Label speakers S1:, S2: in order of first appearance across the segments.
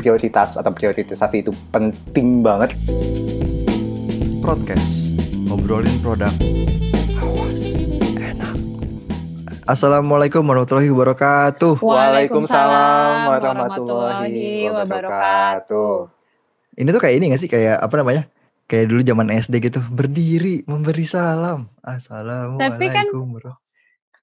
S1: prioritas atau prioritisasi itu penting banget.
S2: Podcast ngobrolin produk awas enak. Assalamualaikum warahmatullahi wabarakatuh.
S1: Waalaikumsalam warahmatullahi wabarakatuh.
S2: Ini tuh kayak ini gak sih kayak apa namanya? Kayak dulu zaman SD gitu, berdiri memberi salam. Assalamualaikum.
S3: Tapi kan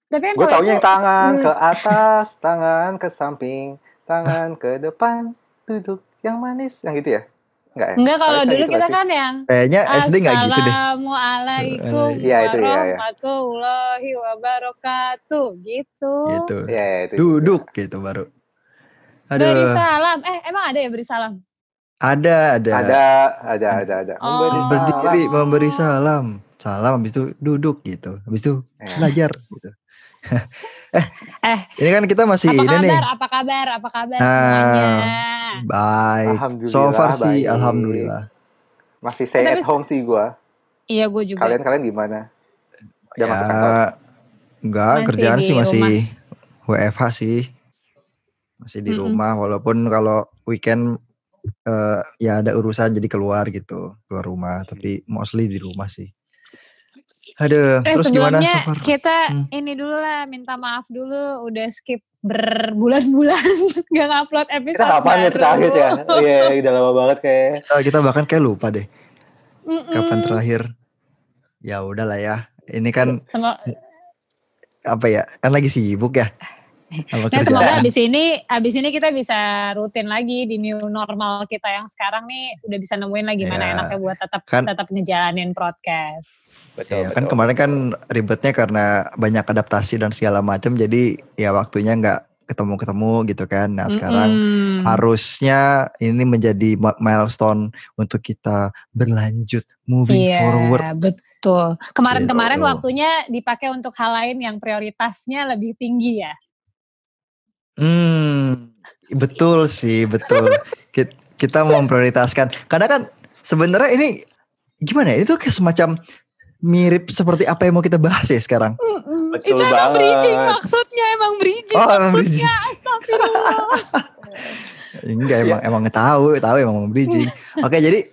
S3: tapi kan
S1: Gue taunya
S3: itu
S1: yang tangan
S3: hmm,
S1: ke atas, tangan ke samping, tangan ke depan, duduk yang manis, yang gitu ya? Enggak ya?
S3: Enggak kalau dulu
S1: gitu
S3: kita kan yang
S2: Kayaknya SD gak gitu deh.
S3: Assalamualaikum
S1: Iya, itu ya, ya.
S3: warahmatullahi wabarakatuh gitu.
S2: Gitu.
S1: Iya, iya, itu.
S2: Duduk gitu baru.
S3: Beri
S2: Aduh,
S3: salam. Eh emang ada ya beri salam?
S2: ada ada.
S1: Ada, ada, ada, ada.
S3: Oh.
S1: Memberi salam.
S2: Berdiri memberi salam. Salam habis itu duduk gitu. Habis itu
S1: Ya.
S2: belajar gitu. Eh,
S3: Eh,
S2: ini kan kita masih
S3: apa
S2: ini
S3: kabar?
S2: nih.
S3: Apa kabar? Apa kabar
S2: Nah,
S3: semuanya?
S2: Baik.
S1: Alhamdulillah,
S2: So far sih
S1: baik.
S2: alhamdulillah.
S1: Masih stay
S3: Tapi
S1: at home sih gua.
S3: Iya gue juga.
S1: Kalian-kalian gimana? Udah
S2: ya,
S1: masuk kantor?
S2: enggak
S3: Masih
S2: kerjaan sih masih WFH sih. Masih di
S3: Mm-mm.
S2: rumah walaupun kalau weekend eh, ya ada urusan jadi keluar gitu, keluar rumah, tapi mostly di rumah sih. Aduh,
S3: Eh
S2: terus gimana
S3: sebelumnya
S2: so far?
S3: kita
S2: Hmm.
S3: ini dulu lah minta maaf dulu udah skip berbulan-bulan gak ngupload episode
S1: Kita kapan ya terakhir ya? Iya, udah lama banget kayak.
S2: Kita, kita bahkan kayak lupa deh
S3: Mm-mm.
S2: kapan terakhir. Ya udahlah ya. Ini kan
S3: Semo-
S2: apa ya? Kan lagi sibuk ya. Apa
S3: ya semoga abis ini abis ini kita bisa rutin lagi di new normal kita yang sekarang nih udah bisa nemuin lagi mana
S2: Ya.
S3: enaknya buat tetap
S2: Kan-
S3: tetap ngejalanin podcast.
S1: Betul,
S2: kan
S1: betul.
S2: kemarin kan ribetnya karena banyak adaptasi dan segala macam jadi ya waktunya nggak ketemu-ketemu gitu kan. Nah sekarang
S3: Mm-mm.
S2: harusnya ini menjadi milestone untuk kita berlanjut moving
S3: Iya,
S2: forward.
S3: betul. Kemarin-kemarin
S2: Gitu.
S3: waktunya dipakai untuk hal lain yang prioritasnya lebih tinggi ya.
S2: Hmm, betul sih, betul. Kit- Kita memprioritaskan. Karena kan sebenarnya ini gimana ya? Itu kayak semacam mirip seperti apa yang mau kita bahas ya sekarang.
S1: Betul
S3: Itu emang
S1: banget.
S3: bridging maksudnya, emang bridging
S2: Oh, emang
S3: maksudnya. Astagfirullah.
S2: Enggak emang emang tahu, tahu emang mau bridging. Oke, jadi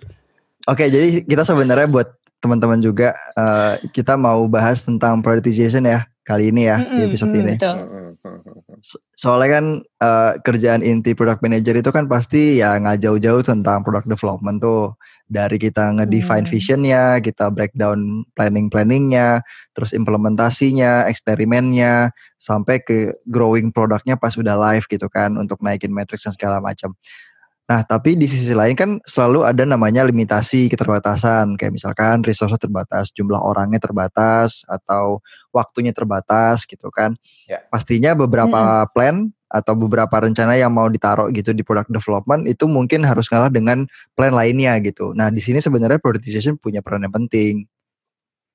S2: oke, jadi kita sebenarnya buat teman-teman juga eh, kita mau bahas tentang prioritization ya kali ini ya di
S3: Mm-mm,
S2: episode
S3: mm,
S2: ini.
S3: Betul.
S1: Mm, mm, mm, mm.
S2: So- Soalnya kan eh, kerjaan inti product manager itu kan pasti ya nggak jauh-jauh tentang product development tuh. Dari kita ngedefine
S3: Hmm.
S2: visionnya, kita breakdown planning-planningnya, terus implementasinya, eksperimennya, sampai ke growing produknya pas udah live gitu kan untuk naikin metrics dan segala macam. Nah, tapi di sisi lain kan selalu ada namanya limitasi, keterbatasan. Kayak misalkan resource terbatas, jumlah orangnya terbatas, atau waktunya terbatas gitu kan.
S1: Ya.
S2: Pastinya beberapa plan atau beberapa rencana yang mau ditaruh gitu di product development itu mungkin harus ngalah dengan plan lainnya gitu. Nah, di sini sebenarnya prioritization punya peran yang penting.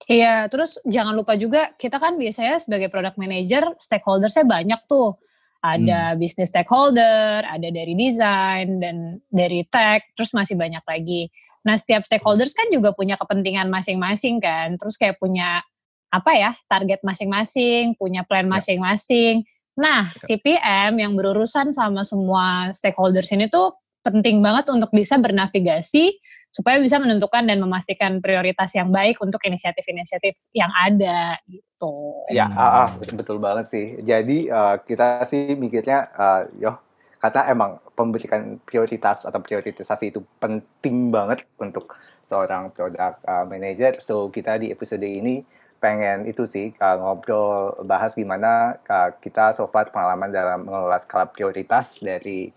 S3: Iya, terus jangan lupa juga kita kan biasanya sebagai product manager stakeholdersnya banyak tuh. Ada business stakeholder, ada dari desain dan dari tech, terus masih banyak lagi. Nah, setiap stakeholders kan juga punya kepentingan masing-masing kan. Terus kayak punya apa ya, target masing-masing, punya plan
S1: Ya.
S3: masing-masing. Nah, si PM yang berurusan sama semua stakeholders ini tuh penting banget untuk bisa bernavigasi supaya bisa menentukan dan memastikan prioritas yang baik untuk inisiatif-inisiatif yang ada gitu.
S1: Ya, ah, ah, betul, banget sih. Jadi eh, kita sih mikirnya, eh, yo, kata emang pemberikan prioritas atau prioritisasi itu penting banget untuk seorang product eh, manager. So kita di episode ini pengen itu sih eh, ngobrol bahas gimana eh, kita so pengalaman dalam mengelola skala prioritas dari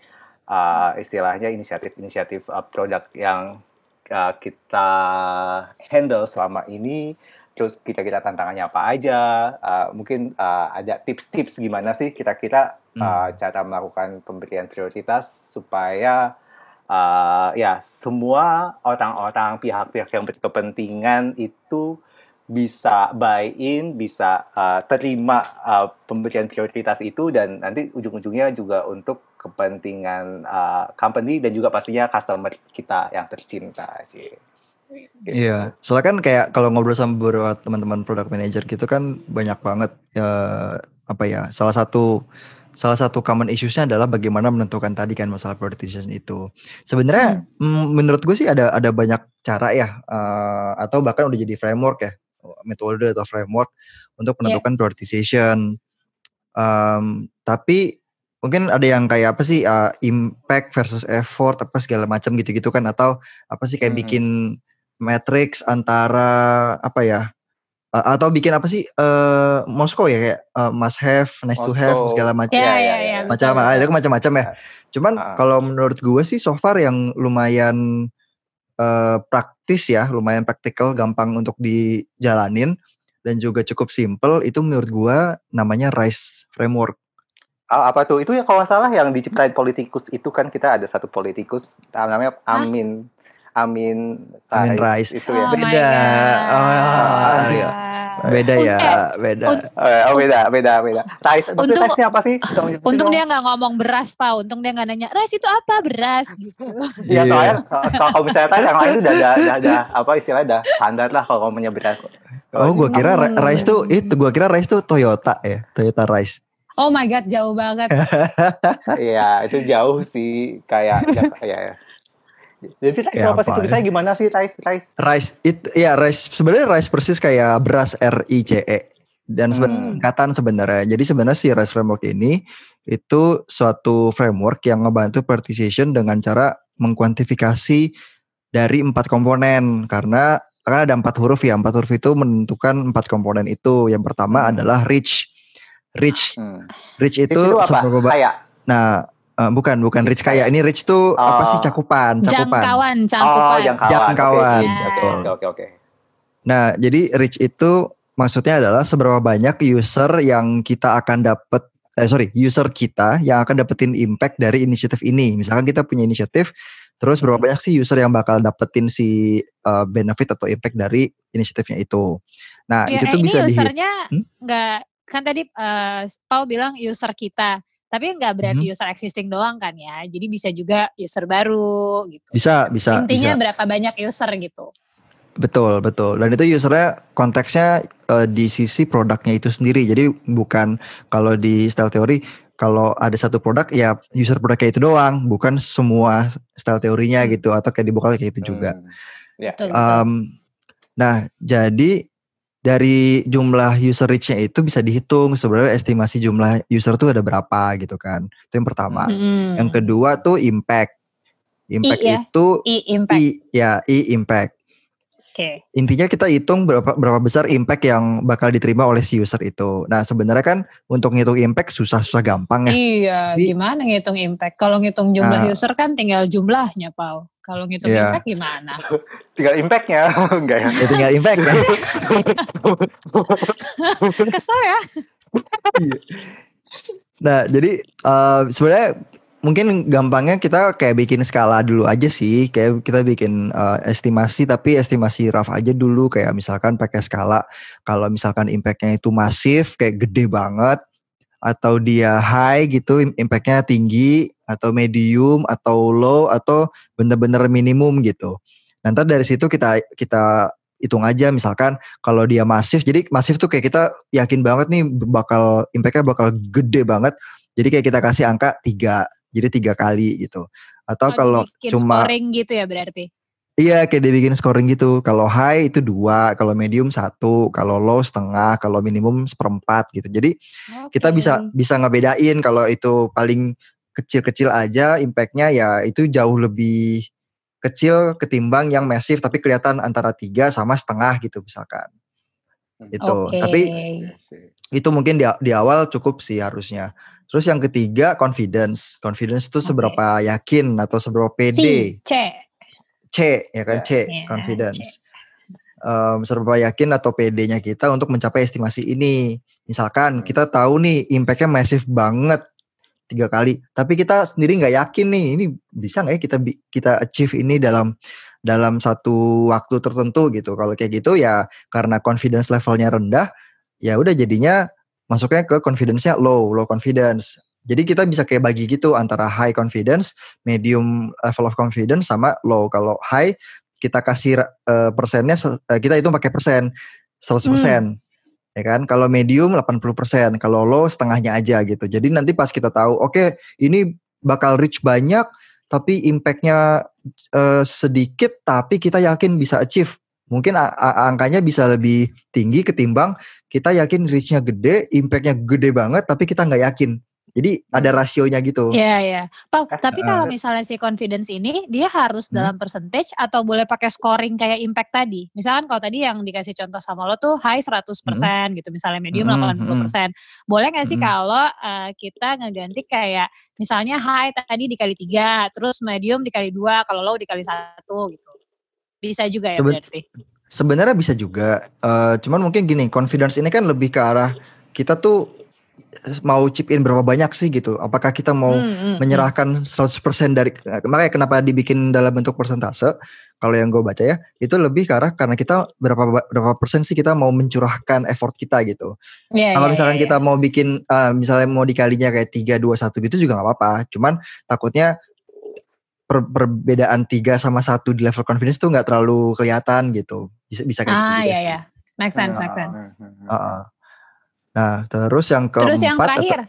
S1: eh, istilahnya inisiatif-inisiatif eh, produk yang eh, kita handle selama ini terus kira-kira tantangannya apa aja, uh, mungkin uh, ada tips-tips gimana sih kira-kira uh, cara melakukan pemberian prioritas supaya uh, ya semua orang-orang pihak-pihak yang berkepentingan itu bisa buy in, bisa uh, terima uh, pemberian prioritas itu dan nanti ujung-ujungnya juga untuk kepentingan uh, company dan juga pastinya customer kita yang tercinta sih. Gitu.
S2: Iya, soalnya kan kayak kalau ngobrol sama beberapa teman-teman product manager gitu kan banyak banget ya apa ya salah satu salah satu common issues-nya adalah bagaimana menentukan tadi kan masalah prioritization itu. Sebenarnya hmm. menurut gue sih ada ada banyak cara ya uh, atau bahkan udah jadi framework ya metode atau framework untuk iya. menentukan yeah. prioritization. Um, tapi mungkin ada yang kayak apa sih uh, impact versus effort apa segala macam gitu-gitu kan atau apa sih kayak hmm. bikin matrix antara apa ya uh, atau bikin apa sih uh, Moskow ya kayak uh, must have, nice Moscow. to have segala macam.
S3: Ya, ya, ya,
S2: macam ah, itu macam-macam ya. Cuman uh. kalau menurut gue sih so far yang lumayan uh, praktis ya, lumayan praktikal, gampang untuk dijalanin dan juga cukup simple itu menurut gue namanya RISE framework.
S1: Oh, apa tuh? Itu ya kalau salah yang diciptain politikus itu kan kita ada satu politikus namanya Amin. Hah? Amin
S2: Amin Rais
S1: itu ya.
S3: Oh beda. Oh,
S2: oh, iya. Beda ya, beda.
S1: oh beda, beda, beda. Rais, untung, Raisnya apa sih?
S3: Untung dia nggak ngomong beras, Pak. Untung dia nggak nanya, Rais itu apa beras? Gitu.
S1: Iya, soalnya kalau misalnya Rais yang lain udah ada, udah ada apa istilahnya udah standar lah kalau ngomongnya beras.
S2: Oh, gue kira Rais tuh itu, gue kira Rais tuh Toyota ya, Toyota Rais.
S3: Oh my god, jauh banget.
S1: Iya, itu jauh sih kayak ya, ya. Jadi rice ya, apa sih bisa gimana sih rice rice?
S2: Rice itu ya rice sebenarnya rice persis kayak beras R I C E dan hmm. singkatan sebenarnya. Jadi sebenarnya si rice framework ini itu suatu framework yang ngebantu participation dengan cara mengkuantifikasi dari empat komponen karena karena ada empat huruf ya empat huruf itu menentukan empat komponen itu yang pertama hmm. adalah rich rich hmm. rich itu
S1: rich itu apa? Kayak
S2: nah Uh, bukan, bukan rich kaya. Ini rich tuh oh. apa sih cakupan?
S3: Cakupan. Jangkauan, jangkauan.
S1: Oh, jangkauan.
S2: Jangkauan.
S1: Oke, oke, oke.
S2: Nah, jadi rich itu maksudnya adalah seberapa banyak user yang kita akan dapat eh sorry, user kita yang akan dapetin impact dari inisiatif ini. Misalkan kita punya inisiatif, terus berapa banyak sih user yang bakal dapetin si uh, benefit atau impact dari inisiatifnya itu. Nah, ya, itu tuh
S3: ini
S2: bisa
S3: usernya hmm? nggak hmm? Kan tadi uh, Paul bilang user kita. Tapi nggak berarti hmm. user existing doang kan ya. Jadi bisa juga user baru gitu.
S2: Bisa, bisa.
S3: Intinya
S2: bisa.
S3: berapa banyak user gitu.
S2: Betul, betul. Dan itu usernya konteksnya uh, di sisi produknya itu sendiri. Jadi bukan kalau di style teori kalau ada satu produk ya user produknya itu doang, bukan semua style teorinya hmm. gitu atau kayak dibuka kayak itu juga. Hmm.
S1: Yeah.
S2: Betul, um, Nah, jadi dari jumlah user reach-nya itu bisa dihitung sebenarnya estimasi jumlah user tuh ada berapa gitu kan. Itu yang pertama. Hmm. Yang kedua tuh impact. Impact I, ya? itu
S3: I impact. I,
S2: ya, I impact.
S3: Okay.
S2: Intinya kita hitung berapa berapa besar impact yang bakal diterima oleh si user itu. Nah sebenarnya kan untuk ngitung impact susah-susah gampang ya.
S3: Iya, Jadi, gimana ngitung impact? Kalau ngitung jumlah nah, user kan tinggal jumlahnya, Paul. Kalau ngitung iya. impact gimana?
S1: tinggal impactnya, enggak ya?
S2: ya tinggal impact kan.
S3: Kesel ya.
S2: Iya. nah jadi uh, sebenarnya mungkin gampangnya kita kayak bikin skala dulu aja sih. Kayak kita bikin uh, estimasi tapi estimasi rough aja dulu. Kayak misalkan pakai skala kalau misalkan impactnya itu masif kayak gede banget atau dia high gitu impactnya tinggi atau medium atau low atau bener-bener minimum gitu. Nanti dari situ kita kita hitung aja. Misalkan kalau dia masif jadi masif tuh kayak kita yakin banget nih bakal impactnya bakal gede banget. Jadi kayak kita kasih angka tiga jadi tiga kali gitu atau oh, kalau cuma
S3: scoring gitu ya berarti
S2: Iya kayak dibikin scoring gitu. Kalau high itu dua, kalau medium satu, kalau low setengah, kalau minimum seperempat gitu. Jadi okay. kita bisa bisa ngebedain kalau itu paling kecil-kecil aja impactnya ya itu jauh lebih kecil ketimbang yang masif tapi kelihatan antara tiga sama setengah gitu misalkan. Itu. Okay. Tapi itu mungkin di, di awal cukup sih harusnya. Terus yang ketiga confidence. Confidence itu seberapa okay. yakin atau seberapa pede.
S3: C.
S2: C ya kan C, yeah, confidence. C. Um, seberapa yakin atau PD-nya kita untuk mencapai estimasi ini. Misalkan hmm. kita tahu nih impactnya masif banget tiga kali, tapi kita sendiri nggak yakin nih ini bisa nggak ya kita kita achieve ini dalam dalam satu waktu tertentu gitu. Kalau kayak gitu ya karena confidence levelnya rendah, ya udah jadinya masuknya ke confidence-nya low, low confidence. Jadi kita bisa kayak bagi gitu antara high confidence, medium level of confidence sama low. Kalau high kita kasih uh, persennya uh, kita itu pakai persen 100%. Hmm. ya kan? Kalau medium 80%, kalau low setengahnya aja gitu. Jadi nanti pas kita tahu, oke okay, ini bakal reach banyak, tapi impactnya uh, sedikit, tapi kita yakin bisa achieve. Mungkin angkanya bisa lebih tinggi ketimbang kita yakin reach-nya gede, impactnya gede banget, tapi kita nggak yakin. Jadi ada hmm. rasionya gitu.
S3: Iya, iya. Pak, eh, tapi kalau misalnya si confidence ini dia harus hmm. dalam percentage atau boleh pakai scoring kayak impact tadi. Misalkan kalau tadi yang dikasih contoh sama lo tuh high 100% hmm. gitu, misalnya medium hmm. 80%. Hmm. Boleh nggak sih hmm. kalau uh, kita ngeganti kayak misalnya high tadi dikali tiga, terus medium dikali dua, kalau low dikali satu gitu. Bisa juga ya Seben berarti.
S2: Sebenarnya bisa juga. Uh, cuman mungkin gini, confidence ini kan lebih ke arah kita tuh mau chip in berapa banyak sih gitu? Apakah kita mau hmm, hmm, hmm. menyerahkan 100% dari makanya kenapa dibikin dalam bentuk persentase? Kalau yang gue baca ya, itu lebih ke arah karena kita berapa berapa persen sih kita mau mencurahkan effort kita gitu. Yeah, kalau yeah, misalkan yeah, kita yeah. mau bikin uh, misalnya mau dikalinya kayak tiga dua satu gitu juga nggak apa-apa. Cuman takutnya per, perbedaan tiga sama satu di level confidence tuh nggak terlalu kelihatan gitu. Bisa bisa kayak
S3: ah, gitu. Ah iya iya. Make sense, make sense. Uh, uh.
S2: Nah, terus yang keempat
S3: Terus yang terakhir.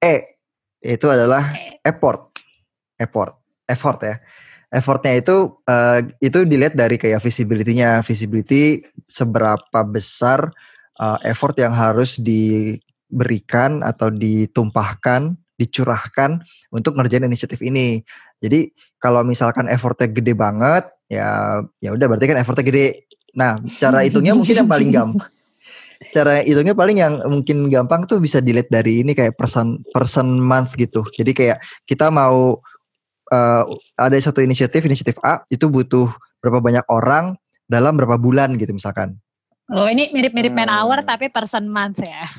S2: E itu adalah e. effort. Effort. Effort ya. Effortnya itu uh, itu dilihat dari kayak visibility-nya, visibility seberapa besar uh, effort yang harus diberikan atau ditumpahkan, dicurahkan untuk ngerjain inisiatif ini. Jadi kalau misalkan effortnya gede banget, ya ya udah berarti kan effortnya gede. Nah, cara hitungnya mungkin yang paling gampang cara hitungnya paling yang mungkin gampang tuh bisa dilihat dari ini kayak person person month gitu. Jadi kayak kita mau uh, ada satu inisiatif inisiatif A itu butuh berapa banyak orang dalam berapa bulan gitu misalkan.
S3: Oh ini mirip-mirip man hour hmm. tapi person month ya.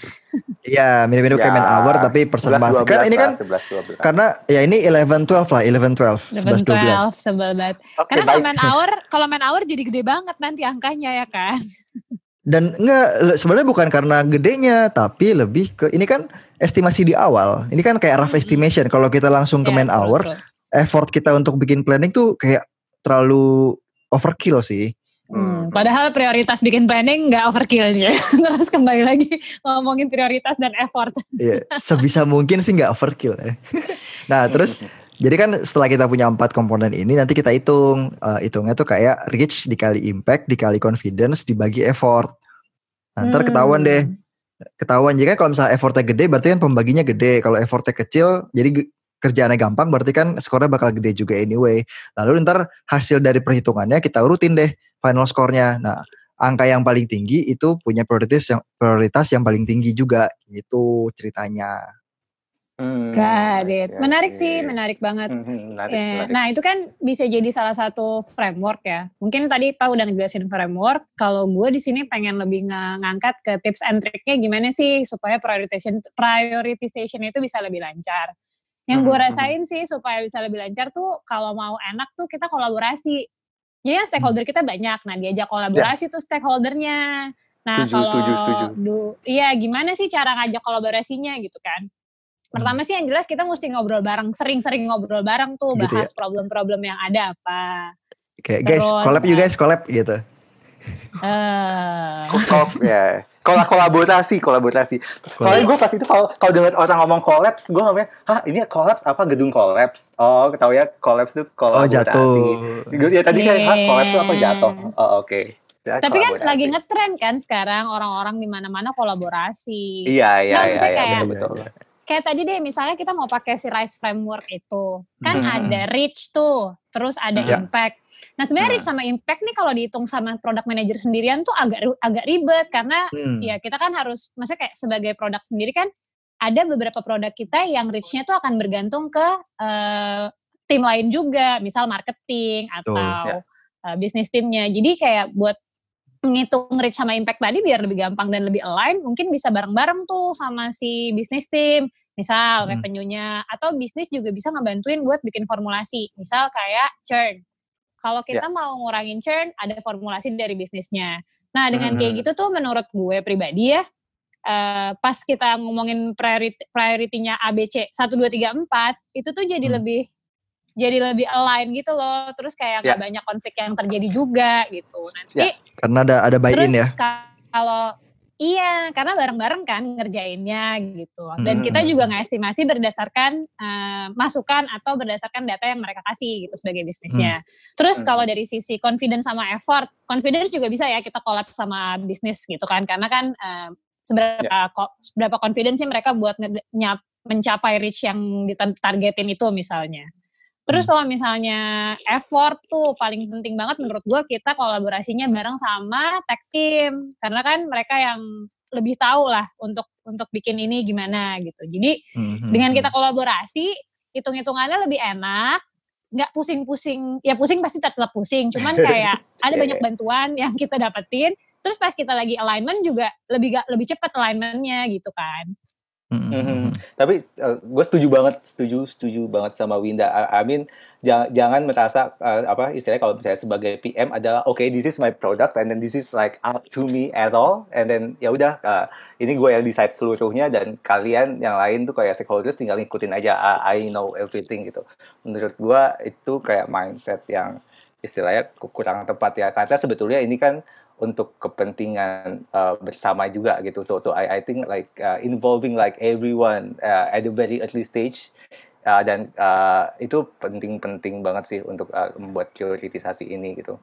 S2: Iya mirip-mirip ya, kayak man hour tapi person 11, month. 12 kan ini kan 11, 12. karena ya ini 11 12 lah 11 12 11 12.
S3: 12 sebel banget. Okay, karena kalau man hour kalau man hour jadi gede banget nanti angkanya ya kan.
S2: Dan enggak sebenarnya bukan karena gedenya tapi lebih ke ini kan estimasi di awal. Ini kan kayak rough estimation. Kalau kita langsung ke yeah, main hour, true. effort kita untuk bikin planning tuh kayak terlalu overkill sih.
S3: Hmm, padahal prioritas bikin planning nggak overkill sih. Terus kembali lagi ngomongin prioritas dan effort.
S2: Iya, sebisa mungkin sih nggak overkill ya. Nah, terus jadi kan setelah kita punya empat komponen ini nanti kita hitung uh, hitungnya tuh kayak reach dikali impact dikali confidence dibagi effort. Nah, ntar hmm. ketahuan deh. Ketahuan jadi kan kalau misalnya effortnya gede berarti kan pembaginya gede. Kalau effortnya kecil jadi kerjaannya gampang berarti kan skornya bakal gede juga anyway. Lalu ntar hasil dari perhitungannya kita urutin deh final skornya. Nah, angka yang paling tinggi itu punya prioritas yang prioritas yang paling tinggi juga gitu ceritanya.
S3: Hmm, Got it. Menarik sih, menarik banget. Hmm, hmm, menarik, yeah. menarik. Nah itu kan bisa jadi salah satu framework ya. Mungkin tadi Pak udah ngejelasin framework. Kalau gue di sini pengen lebih ng ngangkat ke tips and triknya gimana sih supaya prioritization prioritization itu bisa lebih lancar. Yang gue rasain sih supaya bisa lebih lancar tuh kalau mau enak tuh kita kolaborasi. Ya stakeholder kita banyak. Nah diajak kolaborasi yeah. tuh stakeholdernya. Nah setuju, kalau setuju, setuju. iya gimana sih cara ngajak kolaborasinya gitu kan? Pertama sih yang jelas kita mesti ngobrol bareng, sering-sering ngobrol bareng tuh, gitu bahas ya? problem-problem yang ada apa.
S2: Kayak guys, collab you guys, collab gitu.
S1: Uh. ya. Kol kolaborasi, kolaborasi. Soalnya gue pas itu kalau kalau dengar orang ngomong kolaps, gue ngomongnya, hah ini kolaps apa gedung kolaps? Oh, ketahui ya kolaps itu kolaborasi. Oh jatuh. Ya tadi kayak, hah kolaps itu apa jatuh? Oh oke. Okay.
S3: Ya, Tapi kan lagi ngetren kan sekarang orang-orang di mana-mana kolaborasi.
S1: Iya iya nah, iya, iya kayak, betul betul
S3: kayak tadi deh misalnya kita mau pakai si RISE framework itu kan hmm. ada reach tuh terus ada hmm. impact nah sebenarnya hmm. reach sama impact nih kalau dihitung sama product manager sendirian tuh agak agak ribet karena hmm. ya kita kan harus maksudnya kayak sebagai produk sendiri kan ada beberapa produk kita yang reach-nya tuh akan bergantung ke uh, tim lain juga misal marketing atau ya. uh, bisnis timnya jadi kayak buat ngitung reach sama impact tadi biar lebih gampang dan lebih align mungkin bisa bareng-bareng tuh sama si bisnis tim misal hmm. revenue-nya atau bisnis juga bisa ngebantuin buat bikin formulasi misal kayak churn kalau kita yeah. mau ngurangin churn ada formulasi dari bisnisnya nah dengan hmm. kayak gitu tuh menurut gue pribadi ya uh, pas kita ngomongin priority prioritinya ABC 1 2 3 4 itu tuh jadi hmm. lebih jadi lebih align gitu loh terus kayak yeah. gak banyak konflik yang terjadi juga gitu nanti yeah.
S2: karena ada ada buy-in ya
S3: kalau Iya, karena bareng-bareng kan ngerjainnya gitu. Dan kita juga ngestimasi berdasarkan uh, masukan atau berdasarkan data yang mereka kasih gitu sebagai bisnisnya. Hmm. Terus hmm. kalau dari sisi confidence sama effort, confidence juga bisa ya kita collab sama bisnis gitu kan. Karena kan uh, seberapa yeah. ko, seberapa confidence sih mereka buat nyap, mencapai reach yang ditargetin itu misalnya. Terus hmm. kalau misalnya effort tuh paling penting banget menurut gue kita kolaborasinya bareng sama tech team karena kan mereka yang lebih tahu lah untuk untuk bikin ini gimana gitu. Jadi hmm. dengan kita kolaborasi hitung-hitungannya lebih enak, nggak pusing-pusing. Ya pusing pasti tetap pusing, cuman kayak ada banyak bantuan yang kita dapetin. Terus pas kita lagi alignment juga lebih gak, lebih cepat alignmentnya gitu kan.
S1: Mm-hmm. Tapi uh, gue setuju banget, setuju, setuju banget sama Winda. I, I mean, jangan, jangan merasa uh, apa istilahnya kalau misalnya sebagai PM adalah oke, okay, this is my product and then this is like up to me at all, and then ya udah, uh, ini gue yang decide seluruhnya dan kalian yang lain tuh kayak stakeholders tinggal ngikutin aja. I, I know everything gitu. Menurut gue itu kayak mindset yang istilahnya kurang tepat ya, karena sebetulnya ini kan untuk kepentingan uh, bersama juga gitu. So so I I think like uh, involving like everyone uh, at the very early stage uh, dan uh, itu penting-penting banget sih untuk uh, membuat prioritisasi ini gitu.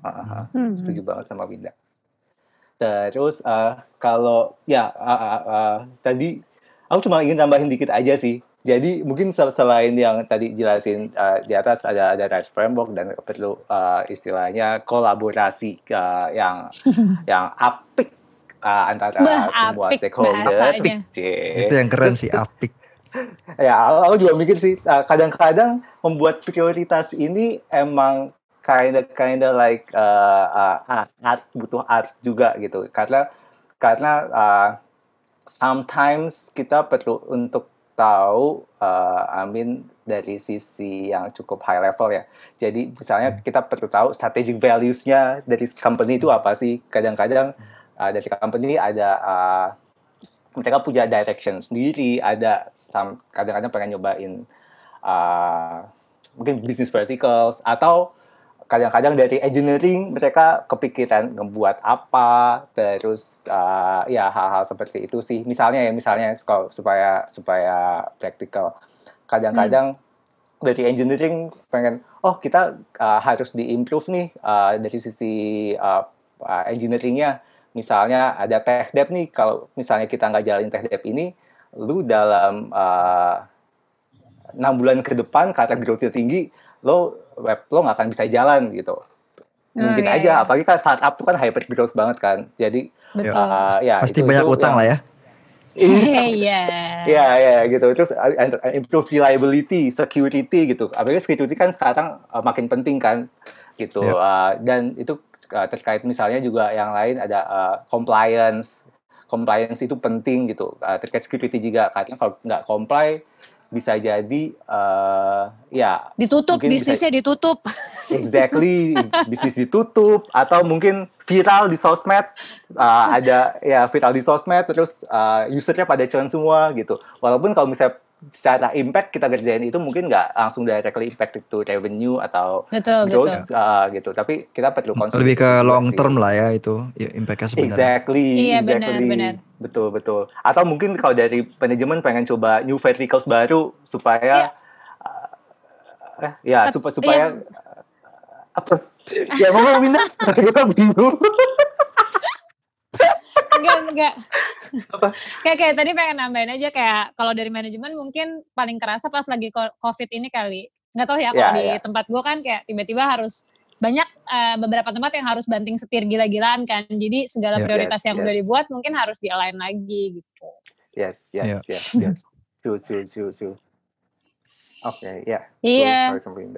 S1: Uh, uh, hmm. Setuju banget sama Winda. Terus uh, kalau ya uh, uh, uh, tadi aku cuma ingin tambahin dikit aja sih jadi mungkin selain yang tadi jelasin uh, di atas ada ada rights framework dan perlu uh, istilahnya kolaborasi uh, yang yang apik uh, antara bah, semua apik stakeholder.
S2: Itu yang keren sih apik.
S1: ya, aku juga mikir sih kadang-kadang uh, membuat prioritas ini emang kinda kinda like uh, uh, art butuh art juga gitu karena karena uh, sometimes kita perlu untuk tahu uh, Amin dari sisi yang cukup high level ya. Jadi misalnya hmm. kita perlu tahu strategic values-nya dari company itu apa sih. Kadang-kadang uh, dari company ada uh, mereka punya direction sendiri, ada kadang-kadang pengen nyobain uh, mungkin business verticals atau kadang-kadang dari engineering mereka kepikiran ngebuat apa terus uh, ya hal-hal seperti itu sih misalnya ya misalnya supaya supaya praktikal kadang-kadang hmm. dari engineering pengen oh kita uh, harus diimprove nih uh, dari sisi uh, engineeringnya misalnya ada tech debt nih kalau misalnya kita nggak jalanin tech debt ini lu dalam enam uh, bulan ke depan karena growth tinggi lo web lo nggak akan bisa jalan gitu mungkin oh, iya, aja iya. apalagi kan startup tuh kan hyper growth banget kan jadi
S3: Betul. Uh,
S2: ya pasti itu, banyak itu, utang ya. lah ya
S3: Iya.
S1: Iya, iya gitu. Terus improve reliability, security gitu. Apalagi security kan sekarang uh, makin penting kan gitu. Yep. Uh, dan itu uh, terkait misalnya juga yang lain ada uh, compliance. Compliance itu penting gitu. Uh, terkait security juga karena kalau nggak comply bisa jadi uh, ya
S3: ditutup bisnisnya bisa, ditutup.
S1: Exactly bisnis ditutup atau mungkin viral di sosmed uh, ada ya viral di sosmed terus uh, usernya pada churn semua gitu. Walaupun kalau misalnya secara impact kita kerjain itu mungkin nggak langsung directly impact to revenue atau
S3: betul, growth betul.
S1: Uh, gitu tapi kita perlu
S2: konsumsi lebih ke long term lah ya itu ya, impactnya sebenarnya
S1: exactly
S3: iya
S1: exactly.
S3: benar benar
S1: betul betul atau mungkin kalau dari manajemen pengen coba new verticals baru supaya yeah. uh, eh, ya supaya supaya yeah. apa ya mau minta kita bingung
S3: enggak enggak. Apa? Kayak kayak tadi pengen nambahin aja kayak kalau dari manajemen mungkin paling kerasa pas lagi covid ini kali. Nggak tahu ya kalau yeah, di yeah. tempat gue kan kayak tiba-tiba harus banyak uh, beberapa tempat yang harus banting setir gila-gilaan kan. Jadi segala yeah, prioritas yes, yang yes. udah dibuat mungkin harus dialain lagi gitu.
S1: Yes yes yeah. yes yes. True true true true. Oke okay, ya
S3: yeah. iya.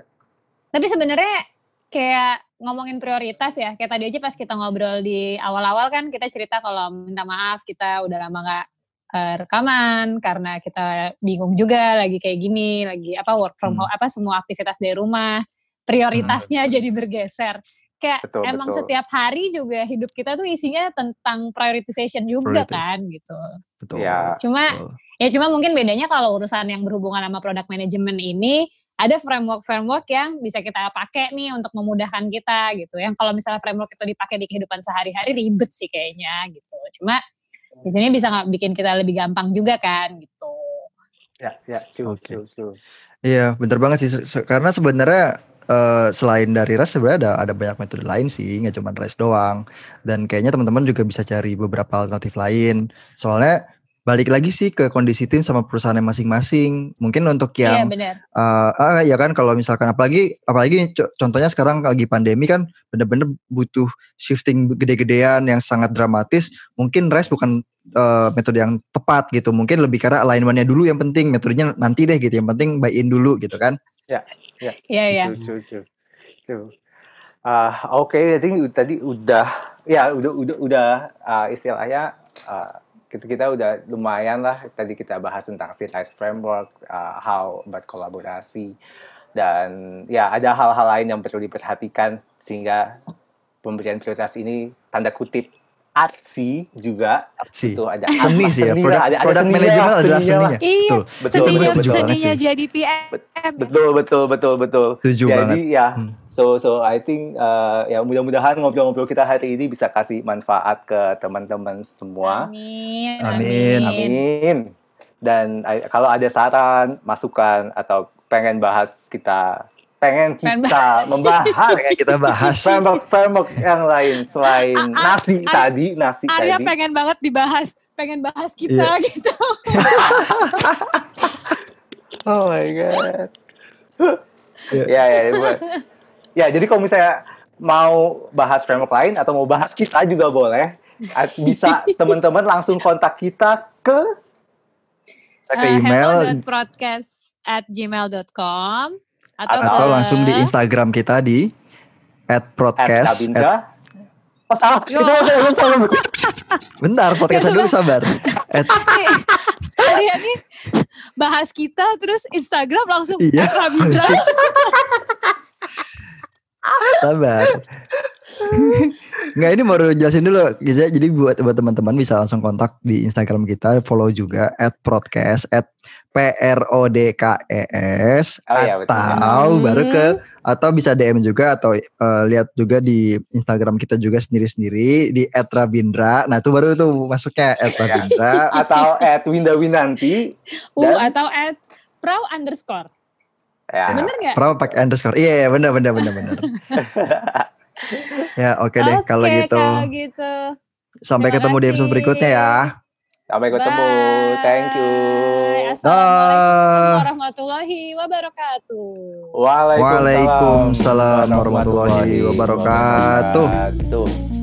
S3: Tapi sebenarnya kayak ngomongin prioritas ya, kayak tadi aja pas kita ngobrol di awal-awal kan kita cerita kalau minta maaf kita udah lama gak uh, rekaman karena kita bingung juga lagi kayak gini, lagi apa work from hmm. home, apa semua aktivitas dari rumah, prioritasnya hmm. jadi bergeser. Kayak betul, emang betul. setiap hari juga hidup kita tuh isinya tentang prioritization juga Prioritas. kan gitu.
S2: Betul. Ya.
S3: Cuma betul. ya cuma mungkin bedanya kalau urusan yang berhubungan sama product management ini ada framework-framework yang bisa kita pakai nih untuk memudahkan kita gitu. Yang kalau misalnya framework itu dipakai di kehidupan sehari-hari ribet sih kayaknya gitu. Cuma di sini bisa nggak bikin kita lebih gampang juga kan gitu.
S1: Ya, ya,
S2: Oke.
S1: true, true.
S2: Iya, bener banget sih. Karena sebenarnya eh, selain dari REST sebenarnya ada ada banyak metode lain sih, nggak cuma REST doang. Dan kayaknya teman-teman juga bisa cari beberapa alternatif lain. Soalnya balik lagi sih ke kondisi tim sama perusahaannya masing-masing. Mungkin untuk
S3: Iya
S2: yang
S3: benar.
S2: eh ah, ya kan kalau misalkan apalagi apalagi co- contohnya sekarang lagi pandemi kan bener-bener butuh shifting gede-gedean yang sangat dramatis. Mungkin REST bukan eh, metode yang tepat gitu. Mungkin lebih karena alignmentnya dulu yang penting, metodenya nanti deh gitu. Yang penting buy in dulu gitu kan.
S3: Iya iya.
S1: True, true, true. True. Ah, oke, jadi tadi udah ya udah udah udah ah, istilahnya ah, kita kita udah lumayan lah. Tadi kita bahas tentang Cities framework, ah, how berkolaborasi dan ya ada hal-hal lain yang perlu diperhatikan sehingga pemberian prioritas ini tanda kutip artsy juga
S2: sih.
S1: tuh ada
S2: Seni sih ya. Produk,
S1: ada, ada
S2: produk
S1: seninya
S2: manajemen
S1: lah,
S2: adalah
S1: seninya lah.
S3: Iya,
S2: Betul.
S1: Betul,
S2: Seninya banget
S3: seninya jadi PM.
S1: Betul, betul, betul, betul.
S2: Setuju
S1: Jadi
S2: banget.
S1: ya,
S2: Hmm.
S1: so so I think uh, ya mudah-mudahan ngobrol-ngobrol kita hari ini bisa kasih manfaat ke teman-teman semua.
S3: Amin.
S2: Amin.
S1: Amin. Dan I- kalau ada saran, masukan atau pengen bahas kita pengen
S3: Pengen
S1: kita membahas
S2: Pengen kita bahas.
S1: framework-framework yang lain selain
S3: A- a-
S1: nasi
S3: a-
S1: tadi, nasi
S3: Arya
S1: tadi.
S3: pengen banget dibahas, pengen bahas kita
S2: Iya.
S3: gitu.
S1: Oh my god.
S2: Iya.
S1: ya ya bu- ya jadi kalau misalnya mau bahas framework lain atau mau bahas kita juga boleh bisa teman-teman langsung kontak kita ke
S2: Bisa ke
S3: Eh,
S2: email
S3: hello.broadcast at gmail.com atau,
S1: Atau
S3: ke-
S2: langsung di Instagram kita di at
S1: at
S2: podcast.
S1: Kabindra. Oh salah,
S3: Yo.
S1: salah, salah, salah.
S2: bentar, podcastnya dulu sabar. At,
S3: Nih, Arya nih bahas kita terus Instagram langsung
S2: Iya.
S3: at Rabindra.
S2: sabar. Nggak ini baru jelasin dulu. Jadi jadi buat buat teman-teman bisa langsung kontak di Instagram kita, follow juga at podcast at p r o d k e s
S1: Oh iya, betul.
S2: atau
S3: Hmm.
S2: baru ke atau bisa DM juga atau eh, lihat juga di Instagram kita juga sendiri-sendiri di @rabindra. Nah, itu baru tuh masuknya @rabindra.
S1: atau at Winda Winanti.
S3: Uh,
S1: Dan-
S3: atau at pro underscore.
S1: Ya.
S3: Bener nggak?
S2: Pro pakai underscore. Iya, iya benar benar benar benar. ya, oke deh kalau
S3: Oke,
S2: gitu.
S3: kalau gitu.
S2: Sampai
S3: terima
S2: ketemu di episode
S3: kasih.
S2: berikutnya ya.
S1: Sampai ketemu. Thank you.
S3: Bye. Assalamualaikum warahmatullahi wabarakatuh.
S1: Waalaikumsalam
S2: Waalaikumsalam warahmatullahi wabarakatuh.
S1: wabarakatuh.